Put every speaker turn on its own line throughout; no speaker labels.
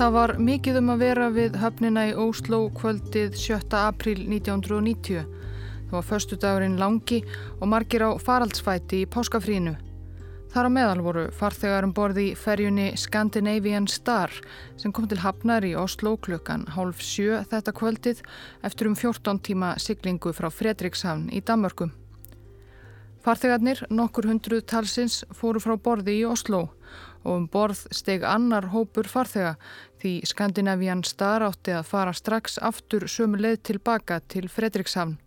Það var mikið um að vera við höfnina í Óslo kvöldið 7. april 1990. Það var förstu dagurinn langi og margir á faraldsfæti í páskafrínu. Þar á meðal voru farþegar um borði í ferjunni Scandinavian Star sem kom til hafnar í Oslo klukkan hálf sjö þetta kvöldið eftir um 14 tíma siglingu frá Fredrikshavn í Danmörku. Farþegarnir, nokkur hundruð talsins, fóru frá borði í Oslo og um borð steg annar hópur farþega því Skandinavían Star átti að fara strax aftur sömu leið tilbaka til Fredrikshavn.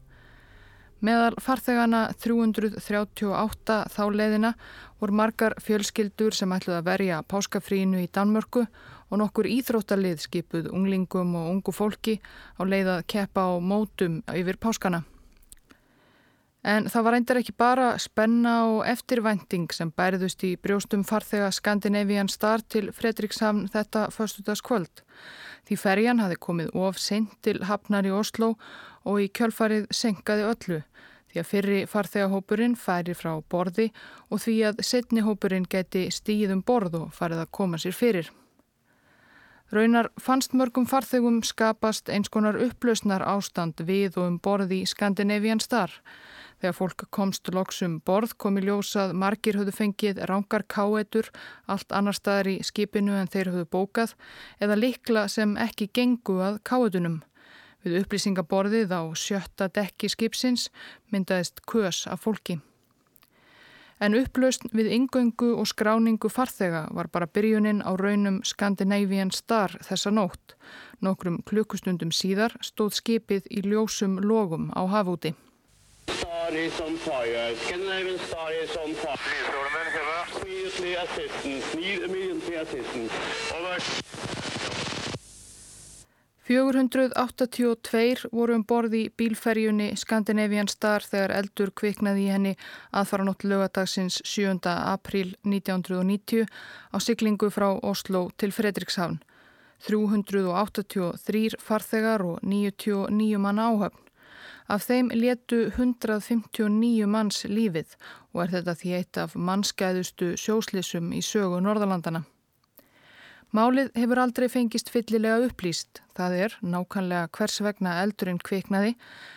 Meðal farþegana 338 þá leiðina voru margar fjölskyldur sem ætluði að verja páskafrínu í Danmörku og nokkur íþróttalið skipuð unglingum og ungu fólki á leið að keppa á mótum yfir páskana. En það var reyndar ekki bara spenna og eftirvænting sem bæriðust í brjóstum farþega Skandinavian Star til Fredrikshavn þetta förstutaskvöld. Því ferjan hafi komið of seint til hafnar í Oslo og í kjölfarið senkaði öllu. Því að fyrri farþegahópurinn færi frá borði og því að setni hópurinn geti stíð um borð og farið að koma sér fyrir. Raunar fannst mörgum farþegum skapast eins konar upplausnar ástand við og um borði í Skandinavian Star. Þegar fólk komst loksum borð kom í ljósað margir höfðu fengið rángar káetur allt annar staðar í skipinu en þeir höfðu bókað eða likla sem ekki gengu að káetunum. Við upplýsingaborðið á sjötta dekki skipsins myndaðist kös af fólki. En upplaust við yngöngu og skráningu farþega var bara byrjunin á raunum Scandinavian Star þessa nótt. Nokkrum klukkustundum síðar stóð skipið í ljósum logum á hafúti. Star is on fire. Scandinavian Star is on fire. Immediately assistance. Need immediately assistance. Over. 482 voru um borði bílferjunni Scandinavian Star þegar eldur kviknaði í henni aðfara nótt lögadagsins 7. april 1990 á syklingu frá Oslo til Fredrikshavn. 383 farþegar og 99 manna áhöfn. Af þeim letu 159 manns lífið og er þetta því eitt af mannskæðustu sjóslissum í sögu Norðalandana. Málið hefur aldrei fengist fyllilega upplýst, það er nákvæmlega hvers vegna eldurinn kveiknaði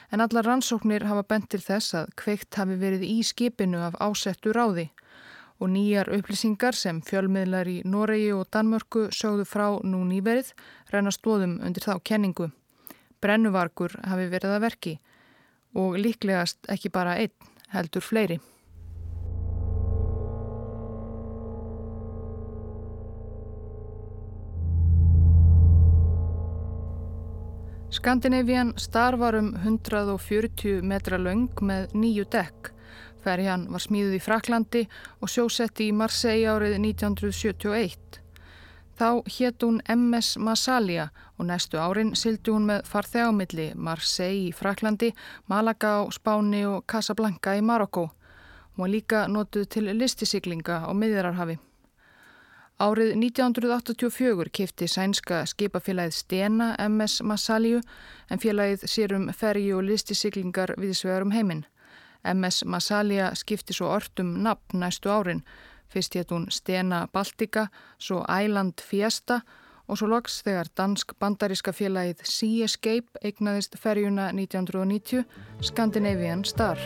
en allar rannsóknir hafa bent til þess að kveikt hafi verið í skipinu af ásettu ráði og nýjar upplýsingar sem fjölmiðlar í Noregi og Danmörku sögðu frá nú nýverið reyna stóðum undir þá kenningu. Brennuvarkur hafi verið að verki og líklegast ekki bara einn, heldur fleiri. Skandinavian starfar um 140 metra laung með nýju dekk. Ferjan var smíðuð í Fraklandi og sjósetti í Marseille árið 1971. Þá hétt hún MS Massalia og næstu árin sildi hún með farþegamilli Marseille í Fraklandi, Malaga á Spáni og Casablanca í Marokko. Hún var líka notuð til listisiklinga á miðjararhafi. Árið 1984 kifti sænska skipafélagið Stena MS Massaliu en félagið sérum fergi og listisiklingar við svegarum heiminn. MS Massalia skipti svo ortum nafn næstu árin Fyrst hétt hún Stena Baltica, svo Island Fiesta og svo loks þegar dansk-bandaríska félagið Sea Escape eignaðist ferjuna 1990 Scandinavian Star.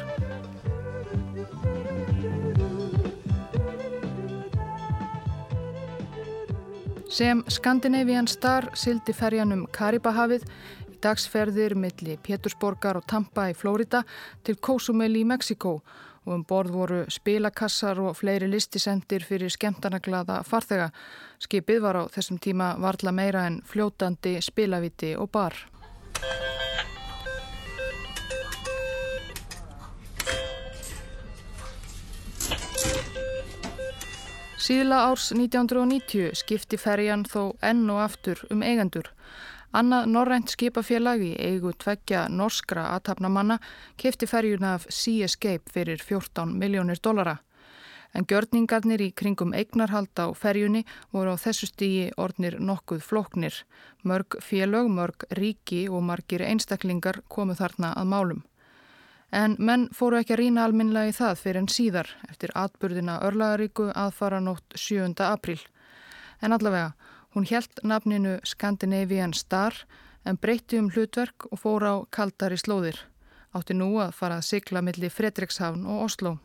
Sem Scandinavian Star sildi ferjanum Karibahafið í dagsferðir milli Pétursborgar og Tampa í Flórida til Cozumel í Mexiko og og um borð voru spilakassar og fleiri listisendir fyrir skemtanaglada farþega. Skipið var á þessum tíma varla meira en fljótandi spilaviti og bar. Síðla árs 1990 skipti ferjan þó enn og aftur um eigendur. Annað norrænt skipafélag í eigu tveggja norskra aðtapnamanna kefti ferjuna af Sea Escape fyrir 14 miljónir dollara. En gjörningarnir í kringum eignarhald á ferjunni voru á þessu stígi ornir nokkuð flóknir. Mörg félög, mörg ríki og margir einstaklingar komu þarna að málum. En menn fóru ekki að rína alminlega í það fyrir en síðar eftir atburðina örlagaríku aðfara nótt 7. april. En allavega, Hún helt nafninu Scandinavian Star en breytti um hlutverk og fór á kaldari slóðir. Átti nú að fara að sigla millir Fredrikshavn og Oslo.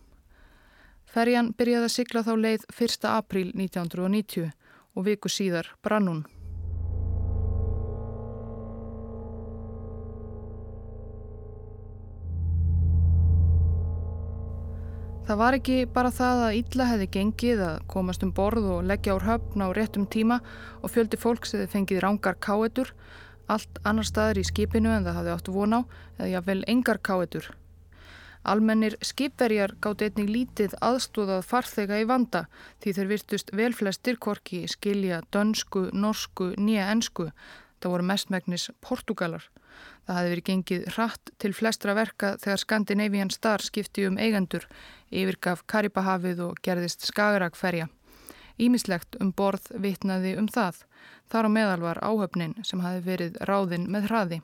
Ferjan byrjaði að sigla þá leið 1. apríl 1990 og viku síðar brann hún. Það var ekki bara það að illa hefði gengið að komast um borð og leggja úr höfn á réttum tíma og fjöldi fólks hefði fengið rángar káetur, allt annar staðir í skipinu en það hafði átt von á, eða jáfnvel engar káetur. Almennir skipverjar gátt einnig lítið aðstóðað farþega í vanda því þeir virtust velflestir korki skilja dönsku, norsku, nýja ensku. Það voru mestmægnis portugalar. Það hafi verið gengið hratt til flestra verka þegar Scandinavian Star skipti um eigendur yfirgaf Karibahafið og gerðist Skagerrakferja. Ímislegt um borð vitnaði um það. Þar á meðal var áhöfnin sem hafi verið ráðinn með hraði.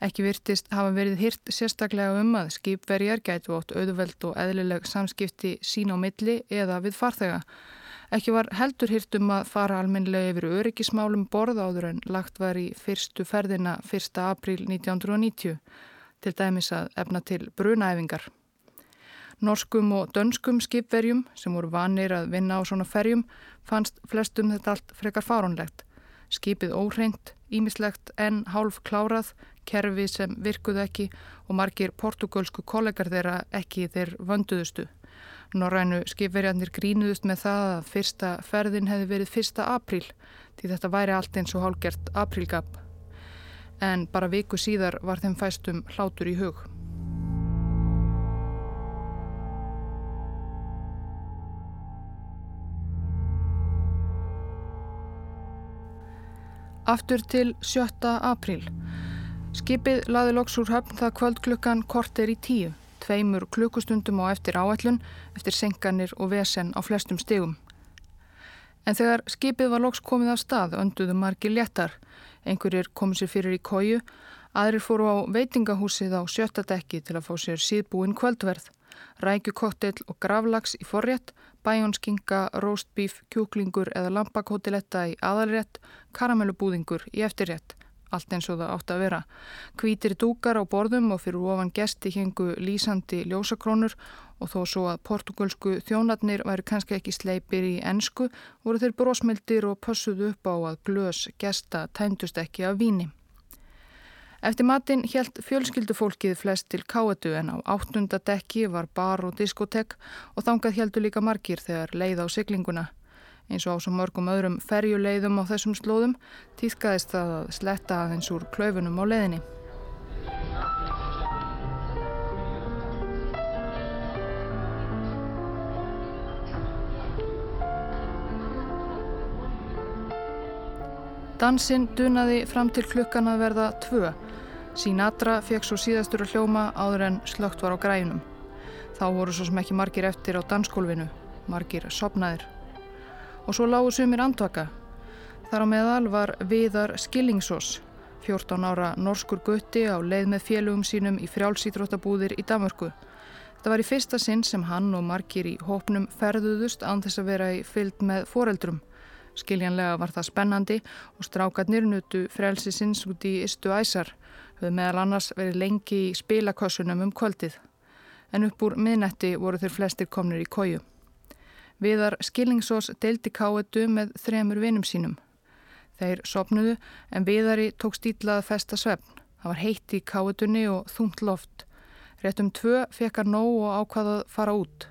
Ekki virtist hafa verið hyrt sérstaklega um að skipverjar gætu átt auðveld og eðlileg samskipti sín á milli eða við farþega. Ekki var heldur hyrt um að fara alminlega yfir öryggismálum borð áður en lagt var í fyrstu ferðina 1. april 1990 til dæmis að efna til brunaæfingar. Norskum og dönskum skipverjum sem voru vanir að vinna á svona ferjum fannst flestum þetta allt frekar farónlegt. Skipið óhreint, ímislegt en hálf klárað, kerfi sem virkuðu ekki og margir portugalsku kollegar þeirra ekki þeir vönduðustu. Norrænu skipverjarnir grínuðust með það að fyrsta ferðin hefði verið fyrsta apríl því þetta væri allt eins og hálgert aprílgap. En bara viku síðar var þeim fæstum hlátur í hug. Aftur til 7. apríl. Skipið laði loks úr höfn það kvöld klukkan korter í tíu, tveimur klukkustundum á eftir áætlun, eftir senkanir og vesen á flestum stegum. En þegar skipið var loks komið af stað önduðu margi léttar. Einhverjir komið sér fyrir í kóju, aðrir fóru á veitingahúsið á sjötta dekki til að fá sér síðbúin kvöldverð. Rækjukottel og gravlags í forrétt bæjónskinga, róstbíf, kjúklingur eða lampakótiletta í aðalrétt, karamellubúðingur í eftirrétt. Allt eins og það átt að vera. Kvítir dúkar á borðum og fyrir ofan gesti hengu lýsandi ljósakrónur og þó svo að portugalsku þjónatnir væri kannski ekki sleipir í ensku voru þeir brósmildir og pössuðu upp á að glös gesta tæmdust ekki af víni. Eftir matinn helt fjölskyldufólkið flest til káetu en á áttundadekki var bar og diskotek og þangað heldu líka margir þegar leið á siglinguna. Eins og á svo mörgum öðrum ferjuleiðum á þessum slóðum týðkaðist það að sletta aðeins úr klöfunum á leiðinni. Dansinn dunaði fram til klukkan að verða tvö Sinatra fekk svo síðastur að hljóma áður en slögt var á grænum. Þá voru svo sem ekki margir eftir á danskólfinu, margir sopnaðir. Og svo lágu sumir andvaka. Þar á meðal var Viðar Skillingsós, 14 ára norskur gutti á leið með félugum sínum í frjálsítróttabúðir í Damörku. Það var í fyrsta sinn sem hann og margir í hópnum ferðuðust án þess að vera í fyllt með foreldrum. Skiljanlega var það spennandi og strákarnir nutu frelsisins út í Istu Æsar höfðu meðal annars verið lengi í spilakossunum um kvöldið, en upp úr miðnetti voru þeir flestir komnir í kóju. Viðar Skillingsós deildi káetu með þremur vinum sínum. Þeir sopnuðu en Viðari tók stílað festa svefn. Það var heitt í káetunni og þúmt loft. Réttum tvö fekkar nóg og ákvaðað fara út.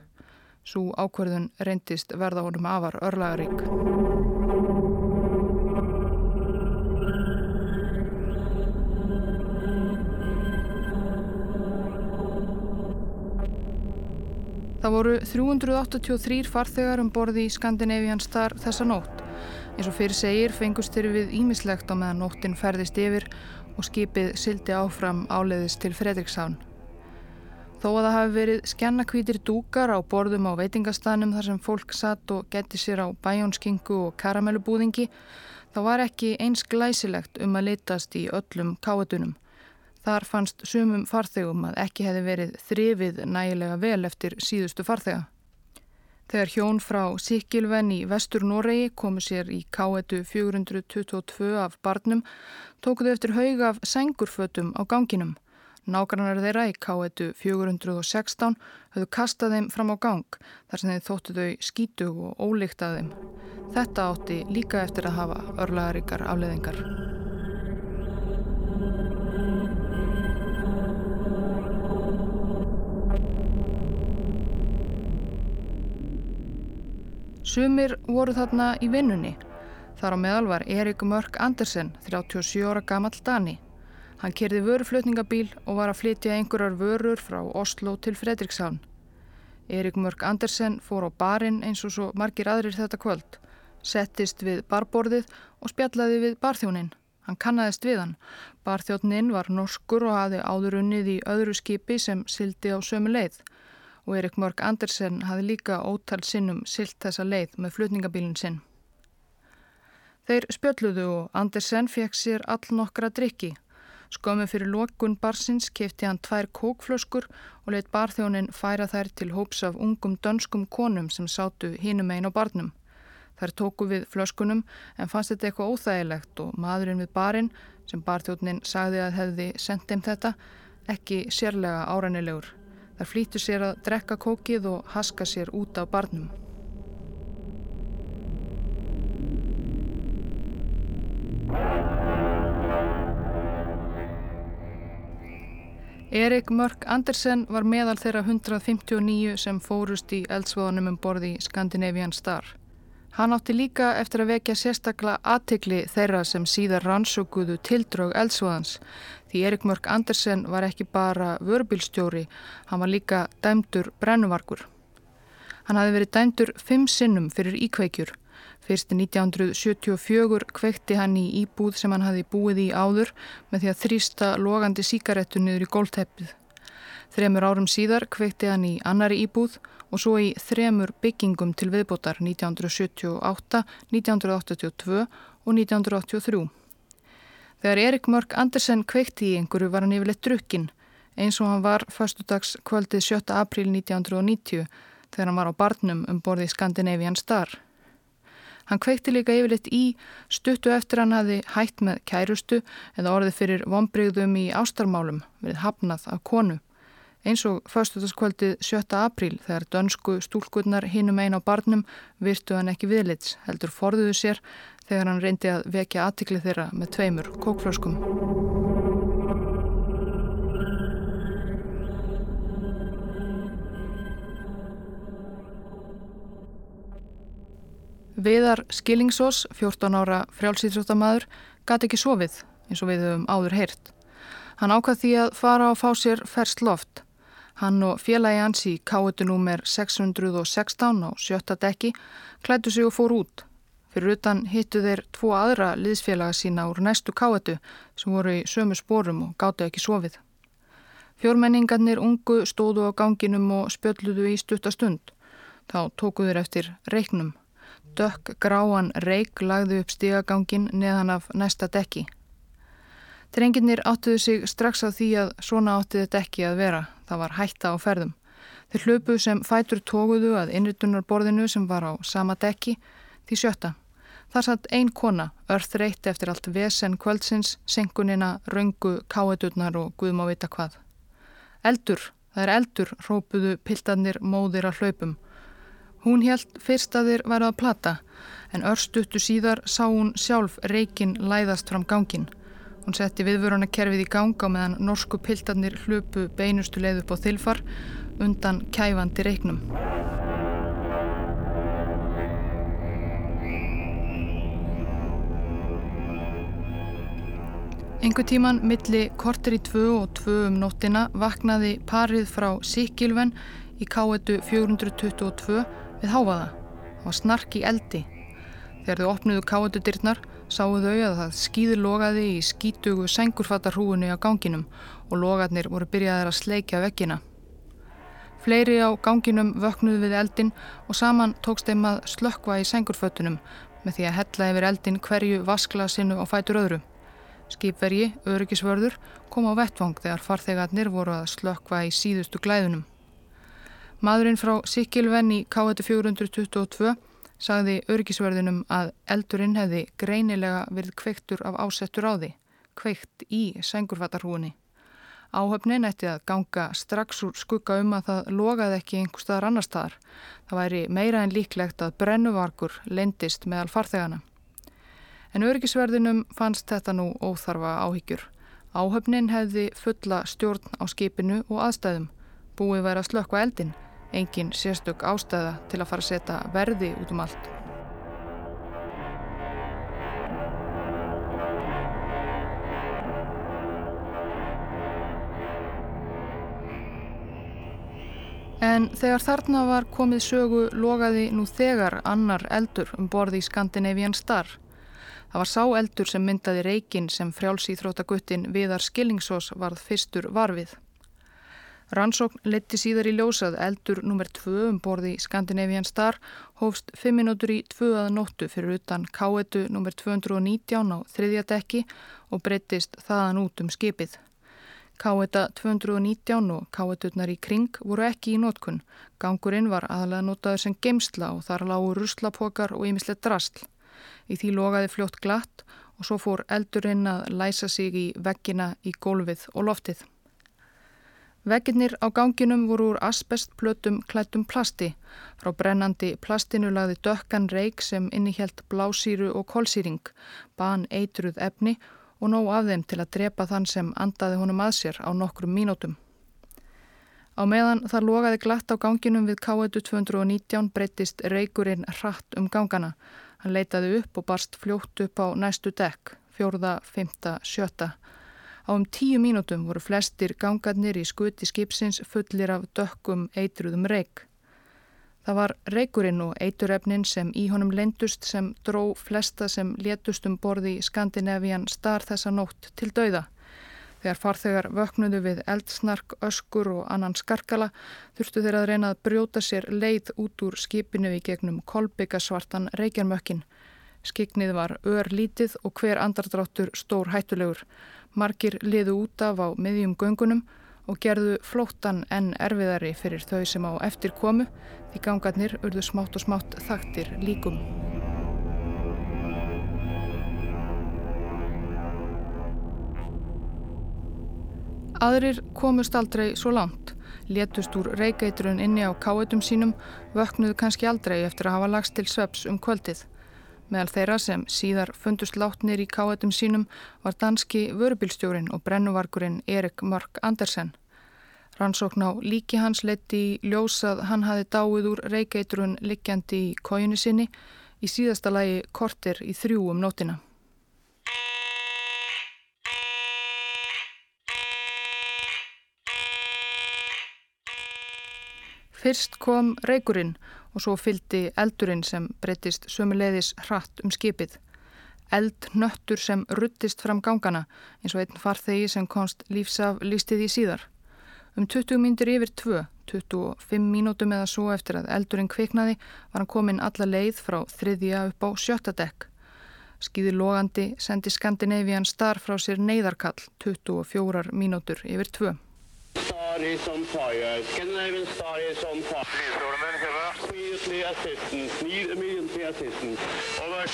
Svo ákverðun reyndist verða honum afar örlagarík. Það voru 383 farþegar um borði í Scandinavian Star þessa nótt. Eins og fyrir segir fengust þeirri við ímislegt á meðan nóttin ferðist yfir og skipið sildi áfram áleiðist til Fredrikshavn. Þó að það hafi verið skjannakvítir dúkar á borðum á veitingastanum þar sem fólk satt og geti sér á bæjónskingu og karamellubúðingi, þá var ekki eins glæsilegt um að litast í öllum káetunum. Þar fannst sumum farþegum að ekki hefði verið þrifið nægilega vel eftir síðustu farþega. Þegar hjón frá Sikilven í vestur Noregi komu sér í K1 422 af barnum, tókuðu eftir haug af sengurfötum á ganginum. Nágrannar þeirra í K1 416 höfðu kastað þeim fram á gang þar sem þeir þóttu þau skítug og ólíkt að þeim. Þetta átti líka eftir að hafa örlaðaríkar afleðingar. Sumir voru þarna í vinnunni. Þar á meðal var Erik Mörk Andersen, 37 ára gammal Dani. Hann kerði vöruflutningabíl og var að flytja einhverjar vörur frá Oslo til Fredrikshavn. Erik Mörk Andersen fór á barinn eins og svo margir aðrir þetta kvöld, settist við barborðið og spjallaði við barþjónin. Hann kannadist við hann. Barþjónin var norskur og hafi áður unnið í öðru skipi sem sildi á sömu leið og Erik Mörk Andersen hafi líka ótal sinnum silt þessa leið með flutningabílinn sinn. Þeir spjölluðu og Andersen fekk sér all nokkra drikki Skömmu fyrir lokun barsins kefti hann tvær kókflöskur og leitt barþjónin færa þær til hóps af ungum dönskum konum sem sátu hínum einn á barnum. Þær tóku við flöskunum en fannst þetta eitthvað óþægilegt og maðurinn við barinn sem barþjónin sagði að hefði sendt þeim þetta ekki sérlega árænilegur. Þær flýttu sér að drekka kókið og haska sér út af barnum. Erik Mörk Andersen var meðal þeirra 159 sem fórust í eldsvoðanum um borði Scandinavian Star. Hann átti líka eftir að vekja sérstakla aðtikli þeirra sem síðar rannsókuðu tildrög eldsvoðans því Erik Mörk Andersen var ekki bara vörbílstjóri, hann var líka dæmdur brennuvarkur. Hann hafi verið dæmdur fimm sinnum fyrir íkveikjur Fyrst 1974 kvekti hann í íbúð sem hann hafi búið í áður með því að þrýsta logandi síkaretu niður í gólteppið. Þremur árum síðar kvekti hann í annari íbúð og svo í þremur byggingum til viðbótar 1978, 1982 og 1983. Þegar Erik Mörk Andersen kvekti í einhverju var hann yfirleitt drukkin eins og hann var förstudags kvöldið 7. april 1990 þegar hann var á barnum um borði Skandinavian Star. Hann kveikti líka yfirleitt í stuttu eftir hann hafi hætt með kærustu eða orðið fyrir vonbreyðum í ástarmálum við hafnað af konu. Eins og förstutaskvöldið 7. apríl þegar dönsku stúlkunnar hinum einn á barnum virtu hann ekki viðlits, heldur forðuðu sér þegar hann reyndi að vekja aðtikli þeirra með tveimur kókflöskum. Viðar Skillingsós, 14 ára frjálsýþróttamaður, gæti ekki sofið eins og við höfum áður heyrt. Hann ákvað því að fara og fá sér ferst loft. Hann og félagi hans í káetu númer 616 á sjötta dekki klættu sig og fór út. Fyrir utan hittu þeir tvo aðra liðsfélaga sína úr næstu káetu sem voru í sömu spórum og gáttu ekki sofið. Fjórmenningarnir ungu stóðu á ganginum og spölluðu í stuttastund. Þá tókuður eftir reiknum. Dökk gráan reik lagði upp stígagangin neðan af næsta dekki. Drenginir áttuðu sig strax á því að svona áttuðu dekki að vera. Það var hætta á ferðum. Þeir hlöpu sem fætur tóguðu að innritunarborðinu sem var á sama dekki því sjötta. Það satt ein kona, örð reytti eftir allt vesen kvöldsins, senkunina, röngu, káeturnar og guðmá vita hvað. Eldur, það er eldur, rópuðu piltarnir móðir að hlaupum. Hún held fyrst að þeir væru að plata en örstuttu síðar sá hún sjálf reikin læðast fram gangin. Hún setti viðvörunarkerfið í ganga meðan norsku piltarnir hlupu beinustu leið upp á þilfar undan kæfandi reiknum. Engu tíman milli korter í tvö og tvö um nóttina vaknaði parið frá Sikilven í K1 422 við háfaða. Það var snark í eldi. Þegar þau opnuðu káetudyrnar sáu þau að það skýður logaði í skítugu sengurfattarhúinu á ganginum og logarnir voru byrjaðir að sleikja vekkina. Fleiri á ganginum vöknuðu við eldin og saman tókst þeim að slökkva í sengurfötunum með því að hella yfir eldin hverju vasklasinu og fætur öðru. Skipvergi, öryggisvörður, kom á vettvang þegar farþegarnir voru að slökkva í síðustu glæðunum. Maðurinn frá Sikilvenn í K1 422 sagði örgisverðinum að eldurinn hefði greinilega verið kveiktur af ásettur á því, kveikt í sengurfattarhúinni. Áhöfnin ætti að ganga strax úr skugga um að það logaði ekki einhver staðar annar staðar. Það væri meira en líklegt að brennuvarkur lendist meðal farþegana. En örgisverðinum fannst þetta nú óþarfa áhyggjur. Áhöfnin hefði fulla stjórn á skipinu og aðstæðum. Búið væri að slökka eldin engin sérstök ástæða til að fara að setja verði út um allt. En þegar þarna var komið sögu logaði nú þegar annar eldur um borði í Skandinavian Star. Það var sá eldur sem myndaði reikin sem frjálsýþróttaguttin Viðar Skillingsós varð fyrstur varfið. Rannsókn leti síðar í ljósað eldur nr. 2 um borði Scandinavian Star hófst 5 minútur í 2 að nóttu fyrir utan K1 nr. 219 á þriðja dekki og breyttist þaðan út um skipið. K1 219 og K1-urnar í kring voru ekki í nótkunn. Gangurinn var aðalega notaður sem geimsla og þar lágu ruslapokar og ýmislegt drastl. Í því logaði fljótt glatt og svo fór eldurinn að læsa sig í veggina í gólfið og loftið. Vegginnir á ganginum voru úr asbestplötum klættum plasti. Frá brennandi plastinu lagði dökkan reik sem innihjælt blásýru og kólsýring, ban eitruð efni og nóg af þeim til að drepa þann sem andaði honum að sér á nokkrum mínútum. Á meðan það logaði glatt á ganginum við K1 219 breytist reikurinn hratt um gangana. Hann leitaði upp og barst fljótt upp á næstu dekk, fjórða, fymta, sjötta. Á um tíu mínútum voru flestir gangarnir í skuti skipsins fullir af dökkum eitruðum reik. Það var reikurinn og eiturefnin sem í honum lendust sem dró flesta sem létust um borði í Skandinavian star þessa nótt til dauða. Þegar farþegar vöknuðu við eldsnark, öskur og annan skarkala þurftu þeir að reyna að brjóta sér leið út úr skipinu í gegnum kolbyggasvartan reykjarmökkin. Skiknið var ör lítið og hver andardráttur stór hættulegur. Margir liðu út af á miðjum göngunum og gerðu flóttan enn erfiðari fyrir þau sem á eftir komu því gangarnir urðu smátt og smátt þaktir líkum. Aðrir komust aldrei svo langt, létust úr reykeitrun inni á káetum sínum, vöknuðu kannski aldrei eftir að hafa lagst til sveps um kvöldið. Meðal þeirra sem síðar fundust látnir í káetum sínum var danski vörubilstjórin og brennuvarkurinn Erik Mörk Andersen. Rannsókn á líki hans leti í ljósað hann hafi dáið úr reykeitrun liggjandi í kójunni sinni í síðasta lagi kortir í þrjú um nótina. Fyrst kom reykurinn og svo fyldi eldurinn sem breytist sömuleiðis hratt um skipið. Eldnöttur sem ruttist fram gangana eins og einn farþegi sem komst lífsaf lístið í síðar. Um 20 myndir yfir 2, 25 mínútum eða svo eftir að eldurinn kviknaði var hann komin alla leið frá þriðja upp á sjötta dekk. Skýði logandi sendi Skandinavian Star frá sér neyðarkall 24 mínútur yfir 2. Star is on fire. Scandinavian Star is on fire. Immediately assistance. Need immediately assistance. Over.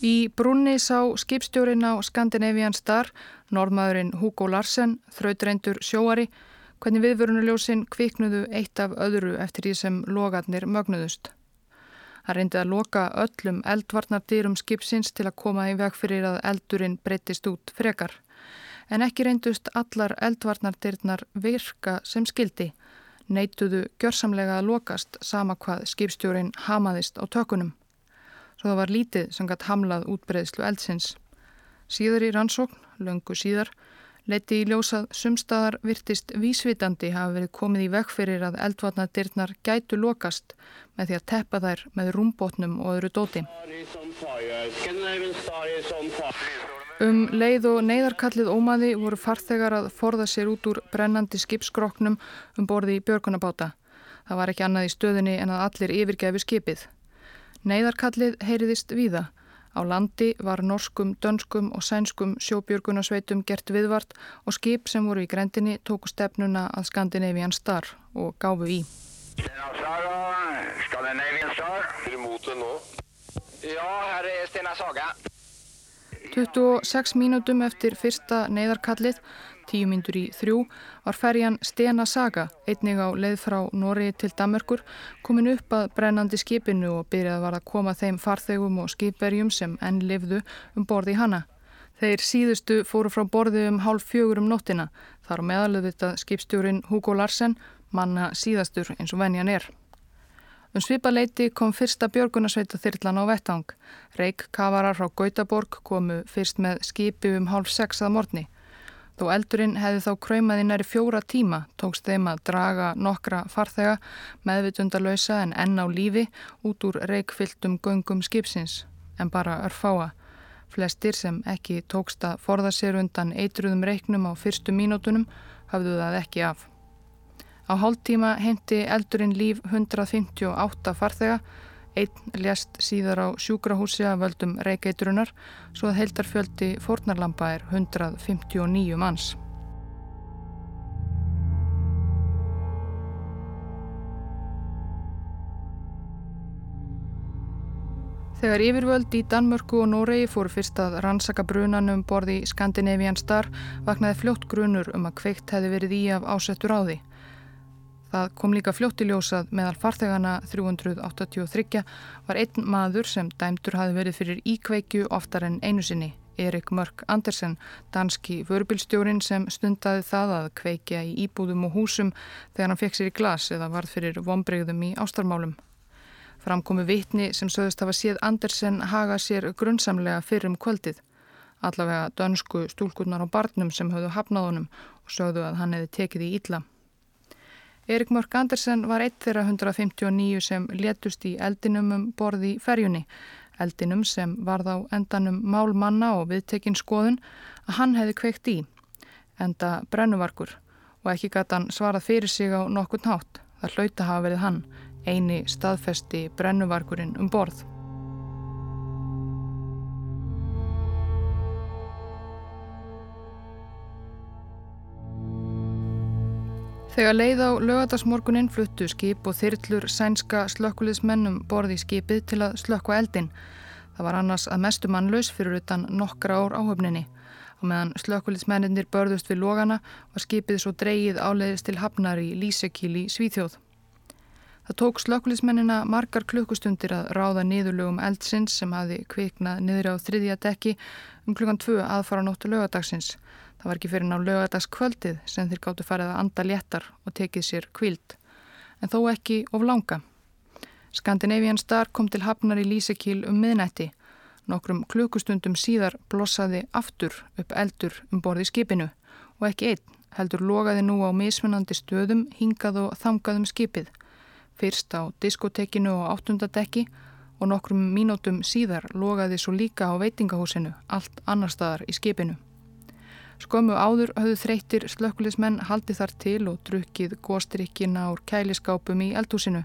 Í brunni sá skipstjórin á Scandinavian Star, norðmaðurinn Hugo Larsen, þrautreyndur sjóari, hvernig viðvörunuljósin kviknuðu eitt af öðru eftir því sem logarnir mögnuðust. Það reyndi að loka öllum eldvarnardýrum skipsins til að koma í veg fyrir að eldurinn breytist út frekar. En ekki reyndust allar eldvarnardýrnar virka sem skildi neituðu gjörsamlega að lokast sama hvað skipstjórin hamaðist á tökunum. Svo það var lítið sem gætt hamlað útbreyðslu eldsins. Síður í rannsókn, löngu síðar, leiti í ljósað sumstaðar virtist vísvitandi hafa verið komið í vekk fyrir að eldvatnadirnar gætu lokast með því að teppa þær með rúmbótnum og öðru dóti. Um leið og neyðarkallið ómaði voru farþegar að forða sér út úr brennandi skipskroknum um borði í björgunabáta. Það var ekki annað í stöðinni en að allir yfirgefi skipið. Neyðarkallið heyriðist víða. Á landi var norskum, dönskum og sænskum sjóbjörgunasveitum gert viðvart og skip sem voru í grendinni tóku stefnuna að Skandinavian Star og gáfu í.
Scandinavian Star.
Er þið mútið nú?
Já, her er Stena Saga.
26 mínútum eftir fyrsta neyðarkallið, 10 mínútur í þrjú, var ferjan Stena Saga, einnig á leið frá Nóri til Damörkur, komin upp að brennandi skipinu og byrjað var að koma þeim farþegum og skipverjum sem enn lifðu um borði í hana. Þeir síðustu fóru frá borði um hálf fjögur um nóttina, þar á meðalöðvita skipstjórin Hugo Larsen, manna síðastur eins og venjan er. Um svipaleiti kom fyrsta björgunarsveita þyrlan á vettang. Reik kavarar frá Gautaborg komu fyrst með skipi um hálf sex að morgni. Þó eldurinn hefði þá kræmaði næri fjóra tíma, tókst þeim að draga nokkra farþega meðvitundalösa en enn á lífi út úr reikfylltum göngum skipsins, en bara örfáa. Flestir sem ekki tókst að forða sér undan eitruðum reiknum á fyrstu mínútunum hafðu það ekki af. Á hálftíma heimti eldurinn líf 158 farþega, einn lést síðar á sjúkrahúsi að völdum reikeitrunar, svo að heildarfjöldi fornarlampa er 159 manns. Þegar yfirvöld í Danmörku og Noregi fóru fyrst að rannsaka brunanum borði Skandinavian Star vaknaði fljótt grunur um að kveikt hefði verið í af ásettur á því. Það kom líka fljóttiljósað meðal farþegana 383 var einn maður sem dæmtur hafi verið fyrir íkveikju oftar en einu sinni, Erik Mörk Andersen, danski vörubilstjórin sem stundaði það að kveikja í íbúðum og húsum þegar hann fekk sér í glas eða varð fyrir vonbreyðum í ástarmálum. Framkomi vitni sem sögðist hafa séð Andersen haga sér grunnsamlega fyrir um kvöldið. Allavega dönsku stúlkurnar á barnum sem höfðu hafnað honum og sögðu að hann hefði tekið í ítla. Erik Mörk Andersen var eitt þeirra 159 sem létust í eldinum um borði ferjunni. Eldinum sem var þá endanum mál manna og viðtekinn skoðun að hann hefði kveikt í. Enda brennuvarkur og ekki gæti hann svarað fyrir sig á nokkun hátt. Það hlauta hafa verið hann, eini staðfesti brennuvarkurinn um borð. Þegar leið á lögadagsmorguninn fluttu skip og þyrllur sænska slökkuliðsmennum borði í skipið til að slökka eldin. Það var annars að mestu mannlaus fyrir utan nokkra ár áhöfninni. Og meðan slökkuliðsmenninir börðust við logana var skipið svo dreyið áleiðist til hafnar í Lísekíl í Svíþjóð. Það tók slökkuliðsmennina margar klukkustundir að ráða niðurlögum eldsins sem hafi kviknað niður á þriðja dekki um klukkan tvö aðfara nóttu lögadagsins. Það var ekki fyrir ná lögadagskvöldið sem þeir gáttu farið að anda léttar og tekið sér kvild, en þó ekki of langa. Skandinavian Star kom til hafnar í Lísekíl um miðnætti. Nokkrum klukustundum síðar blossaði aftur upp eldur um borði skipinu og ekki einn heldur logaði nú á mismunandi stöðum hingað og þangað um skipið. Fyrst á diskotekinu og áttundadekki og nokkrum mínútum síðar logaði svo líka á veitingahúsinu allt annar staðar í skipinu. Skömmu áður höfðu þreytir slökkulismenn haldið þar til og drukkið góstrikkina úr kæliskápum í eldhúsinu.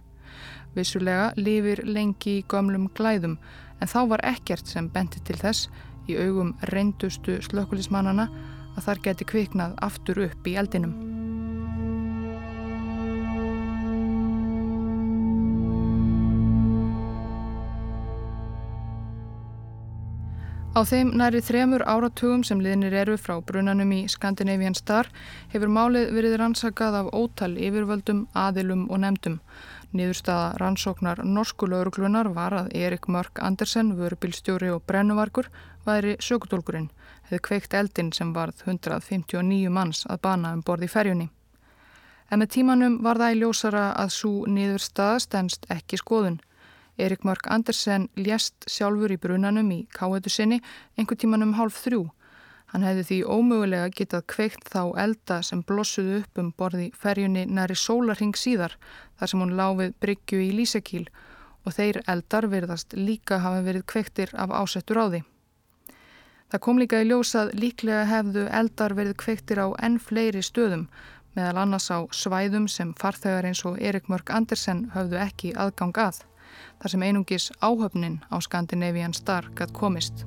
Vissulega lifir lengi í gömlum glæðum en þá var ekkert sem benti til þess í augum reyndustu slökkulismannana að þar geti kviknað aftur upp í eldinum. Á þeim næri þremur áratugum sem liðnir eru frá brunanum í Scandinavian Star hefur málið verið rannsakað af ótal yfirvöldum, aðilum og nefndum. Niðurstaða rannsóknar norsku lauruglunar var að Erik Mörk Andersen, vörubilstjóri og brennuvarkur, væri sökutólkurinn, hefði kveikt eldin sem varð 159 manns að bana um borði ferjunni. En með tímanum var það í ljósara að svo niðurstaða stennst ekki skoðun. Erik Mörk Andersen lést sjálfur í brunanum í káetu sinni einhver tíman um hálf þrjú. Hann hefði því ómögulega getað kveikt þá elda sem blossuðu upp um borði ferjunni næri sólarhing síðar þar sem hún láfið bryggju í Lísekíl og þeir eldar verðast líka hafa verið kveiktir af ásettur á því. Það kom líka í ljósað líklega hefðu eldar verið kveiktir á enn fleiri stöðum meðal annars á svæðum sem farþegar eins og Erik Mörk Andersen höfðu ekki aðgang að þar sem einungis áhöfnin á Scandinavian Star gætt komist.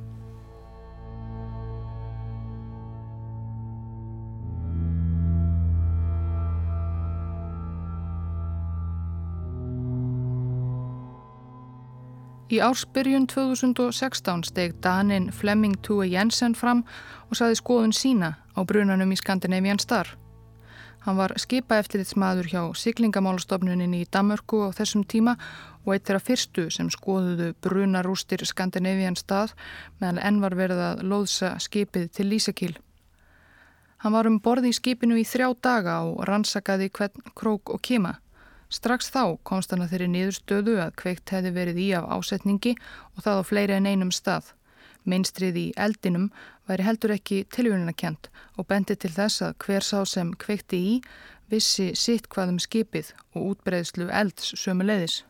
Í ársbyrjun 2016 steg Danin Flemming Tue Jensen fram og saði skoðun sína á brunanum í Scandinavian Star. Hann var skipa eftirlitsmaður hjá siglingamálastofnunin í Damörku á þessum tíma og eitt þeirra fyrstu sem skoðuðu brunarústir Skandinavian Star meðan enn var verið að loðsa skipið til Lísakíl. Hann var um borði í skipinu í þrjá daga og rannsakaði hvern krók og kima. Strax þá komst hann að þeirri niðurstöðu að kveikt hefði verið í af ásetningi og það á fleiri en einum stað. Mainstrið í eldinum væri heldur ekki tilvunina og bendi til þess að hver sá sem kveikti í vissi sitt hvaðum skipið og útbreyðslu elds sömu leiðis.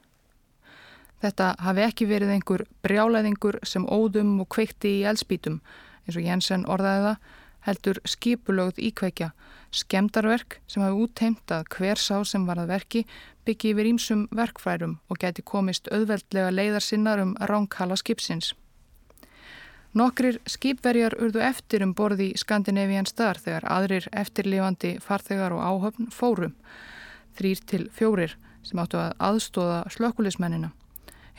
Þetta hafi ekki verið einhver brjálæðingur sem óðum og kveikti í eldspítum eins og Jensen orðaði það heldur skipulögð íkveikja skemdarverk sem hafi útheimt að hver sá sem var að verki byggi yfir ímsum verkfærum og geti komist auðveldlega leiðarsinnar um ránkala skipsins. Nokkrir skipverjar urðu eftir um borði Skandinavian Star þegar aðrir eftirlifandi farþegar og áhöfn fórum, þrýr til fjórir sem áttu að aðstóða slökkulismennina.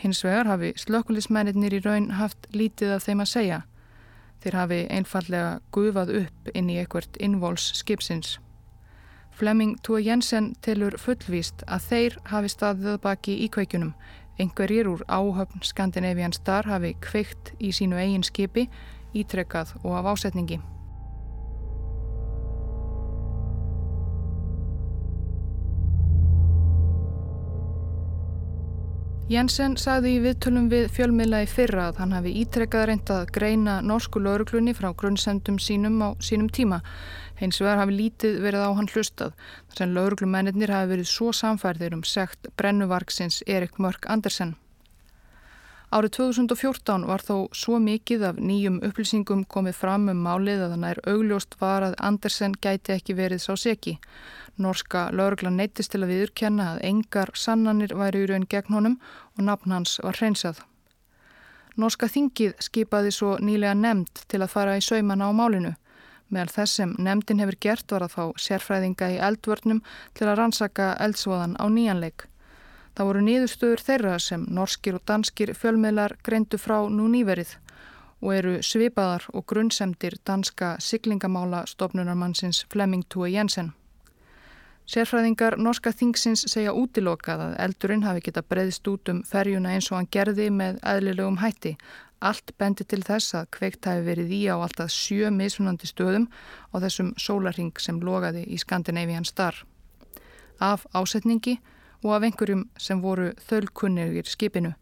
Hins vegar hafi slökkulismennir í raun haft lítið af þeim að segja Þeir hafi einfallega gufað upp inn í einhvert innvols skipsins. Flemming Tua Jensen telur fullvíst að þeir hafi staðið baki í kveikunum. Engverjir úr áhöfn Skandinavian Star hafi kveikt í sínu eigin skipi, ítrekkað og af ásetningi. Jensen sagði í viðtölum við fjölmiðla í fyrra að hann hafi ítrekkað reynd að greina norsku lauruglunni frá grunnsendum sínum á sínum tíma. Hins vegar hafi lítið verið á hann hlustað þar sem lauruglumennir hafi verið svo samfærðir um segt brennuvarksins Erik Mörk Andersen. Árið 2014 var þó svo mikið af nýjum upplýsingum komið fram um málið að hann er augljóst var að Andersen gæti ekki verið sá seki. Norska lauruglan neytist til að viðurkenna að engar sannanir væri í raun gegn honum og nafn hans var hreinsað. Norska þingið skipaði svo nýlega nefnd til að fara í saumana á málinu. Meðal þess sem nefndin hefur gert var að fá sérfræðinga í eldvörnum til að rannsaka eldsvoðan á nýjanleik. Það voru nýðustöður þeirra sem norskir og danskir fjölmiðlar greindu frá nú nýverið og eru svipaðar og grunnsemdir danska siglingamála stopnunarmannsins Flemming Tue Jensen. Sérfræðingar norska þingsins segja útilokað að eldurinn hafi geta breyðst út um ferjuna eins og hann gerði með eðlilegum hætti. Allt bendi til þess að kveikt hafi verið í á alltaf sjö misunandi stöðum á þessum sólarring sem logaði í Skandinavian Star. Af ásetningi og af einhverjum sem voru þölkunnirgir skipinu.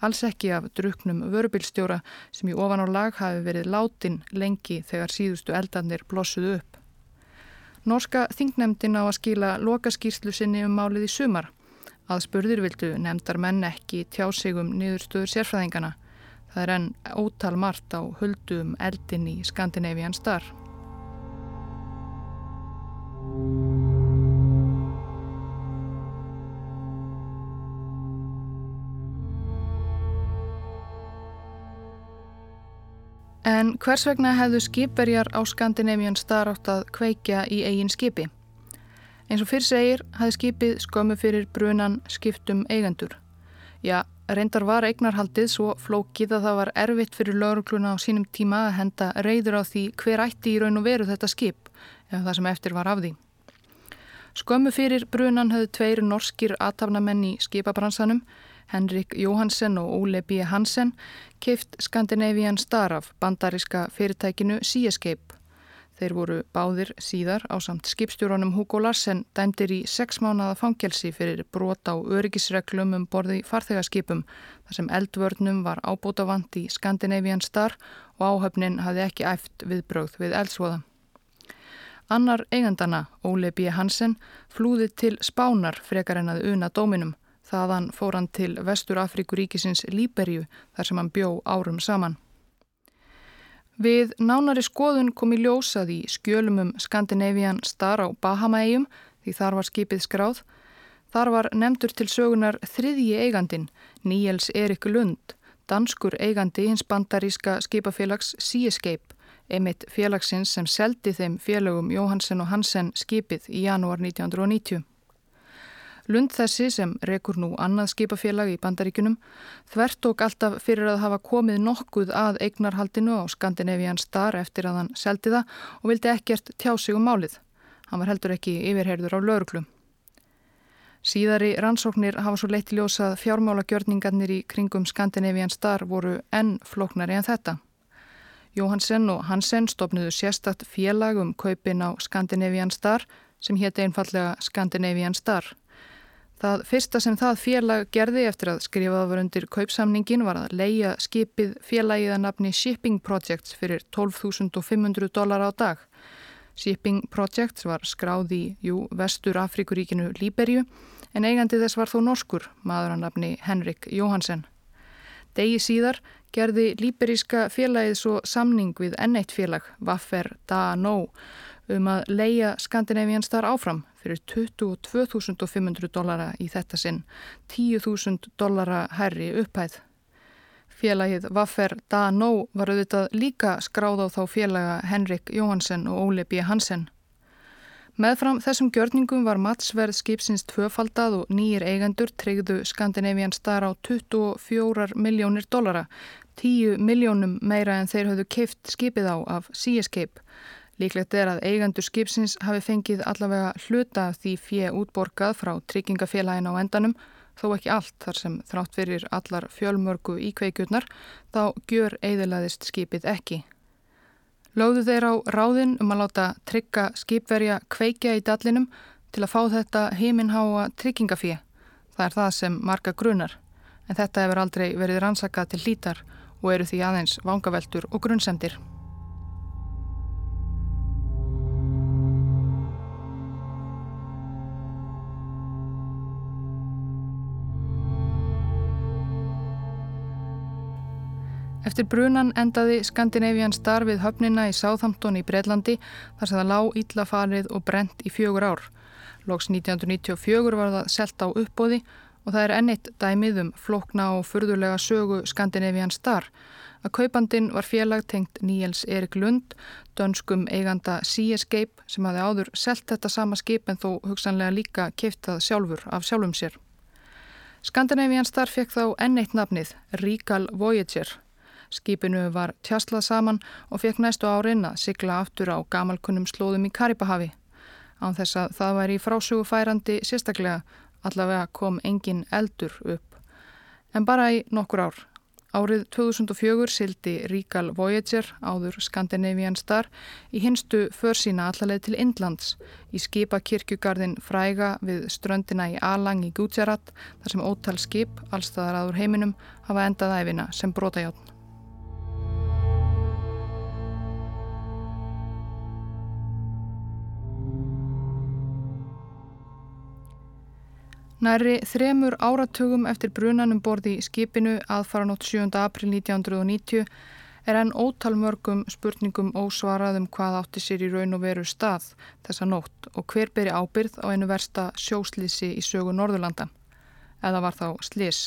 Alls ekki af druknum vörubilstjóra sem í ofan á lag hafi verið látin lengi þegar síðustu eldarnir blossuðu upp. Norska þingnefndin á að skila lokaskýrslu sinni um málið í sumar. Aðspurðir vildu nefndar menn ekki tjá sig um niðurstöður sérfræðingana. Það er enn ótal margt á huldum eldin í Skandinavian Star. En hvers vegna hefðu skipverjar á Skandinavian Star átt að kveikja í eigin skipi? Eins og fyrr segir hafði skipið skömmu fyrir brunan skiptum eigendur. Já, reyndar var eignarhaldið svo flókið að það var erfitt fyrir laurugluna á sínum tíma að henda reyður á því hver ætti í raun og veru þetta skip ef það sem eftir var af því. Skömmu fyrir brunan höfðu tveir norskir aðtafnamenn í skipabransanum Henrik Jóhansen og Óle B. Hansen keift Scandinavian Star af bandariska fyrirtækinu Seascape. Þeir voru báðir síðar á samt skipstjóronum Hugo Larsen dæmdir í sex mánada fangelsi fyrir brot á öryggisreglum um borði farþegarskipum þar sem eldvörnum var ábútafant í Scandinavian Star og áhöfnin hafði ekki æft viðbrögð við eldsvoða. Annar eigandana, Óle B. Hansen, flúði til spánar frekar en að una dóminum Þaðan fór hann til Vestur Afrikuríkisins Líberju þar sem hann bjó árum saman. Við nánari skoðun kom í ljósað í skjölum um Skandinavian Star á Bahama-eigum því þar var skipið skráð. Þar var nefndur til sögunar þriðji eigandin, Níels Erik Lund, danskur eigandi hins bandaríska skipafélags Seascape, einmitt félagsins sem seldi þeim félagum Jóhansen og Hansen skipið í janúar 1990. Lund þessi sem rekur nú annað skipafélag í bandaríkunum þvert og alltaf fyrir að hafa komið nokkuð að eignarhaldinu á Skandinavian Star eftir að hann seldi það og vildi ekkert tjá sig um málið. Hann var heldur ekki yfirherður á lauruglum. Síðari rannsóknir hafa svo leitt ljósað fjármálagjörningarnir í kringum Skandinavian Star voru enn flóknari en þetta. Jóhansen og Hansen stopnuðu sérstatt félag um kaupin á Skandinavian Star sem hétti einfallega Skandinavian Star. Það fyrsta sem það félag gerði eftir að skrifað var undir kaupsamningin var að leia skipið félagið að nafni Shipping Projects fyrir 12.500 dólar á dag. Shipping Projects var skráð í, jú, vestur Afrikuríkinu Líberju en eigandi þess var þó norskur, maður að nafni Henrik Jóhansen. Degi síðar gerði líberíska félagið svo samning við enneitt félag, Vaffer Da No, um að leia Skandinavian Star áfram fyrir 22.500 dollara í þetta sinn, 10.000 dollara herri upphæð. Félagið Vaffer Da No var auðvitað líka skráð á þá félaga Henrik Jóhansen og Óli B. Hansen. Meðfram þessum gjörningum var matsverð skipsins tvöfaldað og nýjir eigendur treyðu Skandinavian Star á 24 miljónir dollara, 10 miljónum meira en þeir hafðu keift skipið á af Sea Escape. Líklegt er að eigendur skipsins hafi fengið allavega hluta því fjö útborgað frá tryggingafélagin á endanum, þó ekki allt þar sem þrátt fyrir allar fjölmörgu íkveikjurnar, þá gjör eiðilaðist skipið ekki. Lóðu þeir á ráðin um að láta trygga skipverja kveikja í dallinum til að fá þetta heiminháa tryggingafjö. Það er það sem marga grunar, en þetta hefur aldrei verið rannsakað til hlítar og eru því aðeins vangaveltur og grunnsendir. Eftir brunan endaði Skandinavian Star við höfnina í Sáþamtón í Breitlandi þar sem það lág íllafarið og brent í fjögur ár. Lóks 1994 var það selt á uppbóði og það er ennitt dæmið um flokna og furðulega sögu Skandinavian Star. Að kaupandin var félag tengt Níels Erik Lund, dönskum eiganda Sea Escape sem hafi áður selt þetta sama skip en þó hugsanlega líka keiftað sjálfur af sjálfum sér. Skandinavian Star fekk þá enneitt nafnið Regal Voyager Skipinu var tjaslað saman og fekk næstu árin að sigla aftur á gamalkunnum slóðum í Karibahavi. Án þess að það væri frásögu færandi sérstaklega allavega kom engin eldur upp. En bara í nokkur ár. Árið 2004 sildi Regal Voyager áður Scandinavian Star í hinstu försína allarleið til Indlands í skipakirkjugarðin Fræga við ströndina í Alang í Gujarat þar sem ótal skip, allstaðar aður heiminum, hafa endað æfina sem brotajátn. Næri þremur áratugum eftir brunanum borði í skipinu aðfaranótt 7. april 1990 er enn ótalmörgum spurningum ósvaraðum hvað átti sér í raun og veru stað þessa nótt og hver beri ábyrð á einu versta sjóslýsi í sögu Norðurlanda. Eða var þá slís.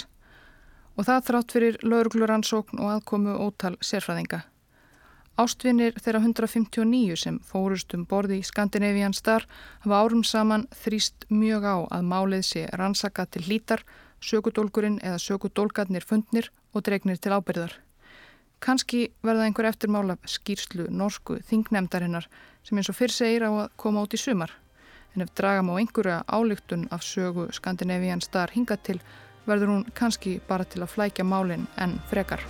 Og það þrátt fyrir laurugluransókn og aðkomu ótal sérfræðinga. Ástvinir þeirra 159 sem fórust um borði í Skandinavian Star hafa árum saman þrýst mjög á að málið sé rannsaka til hlítar, sökudólgurinn eða sökudólgarnir fundnir og dregnir til ábyrðar. Kanski verða einhver eftirmála skýrslu norsku þingnemdarinnar sem eins og fyrr segir á að koma út í sumar. En ef dragam á einhverja álygtun af sögu Skandinavian Star hinga til verður hún kannski bara til að flækja málinn en frekar.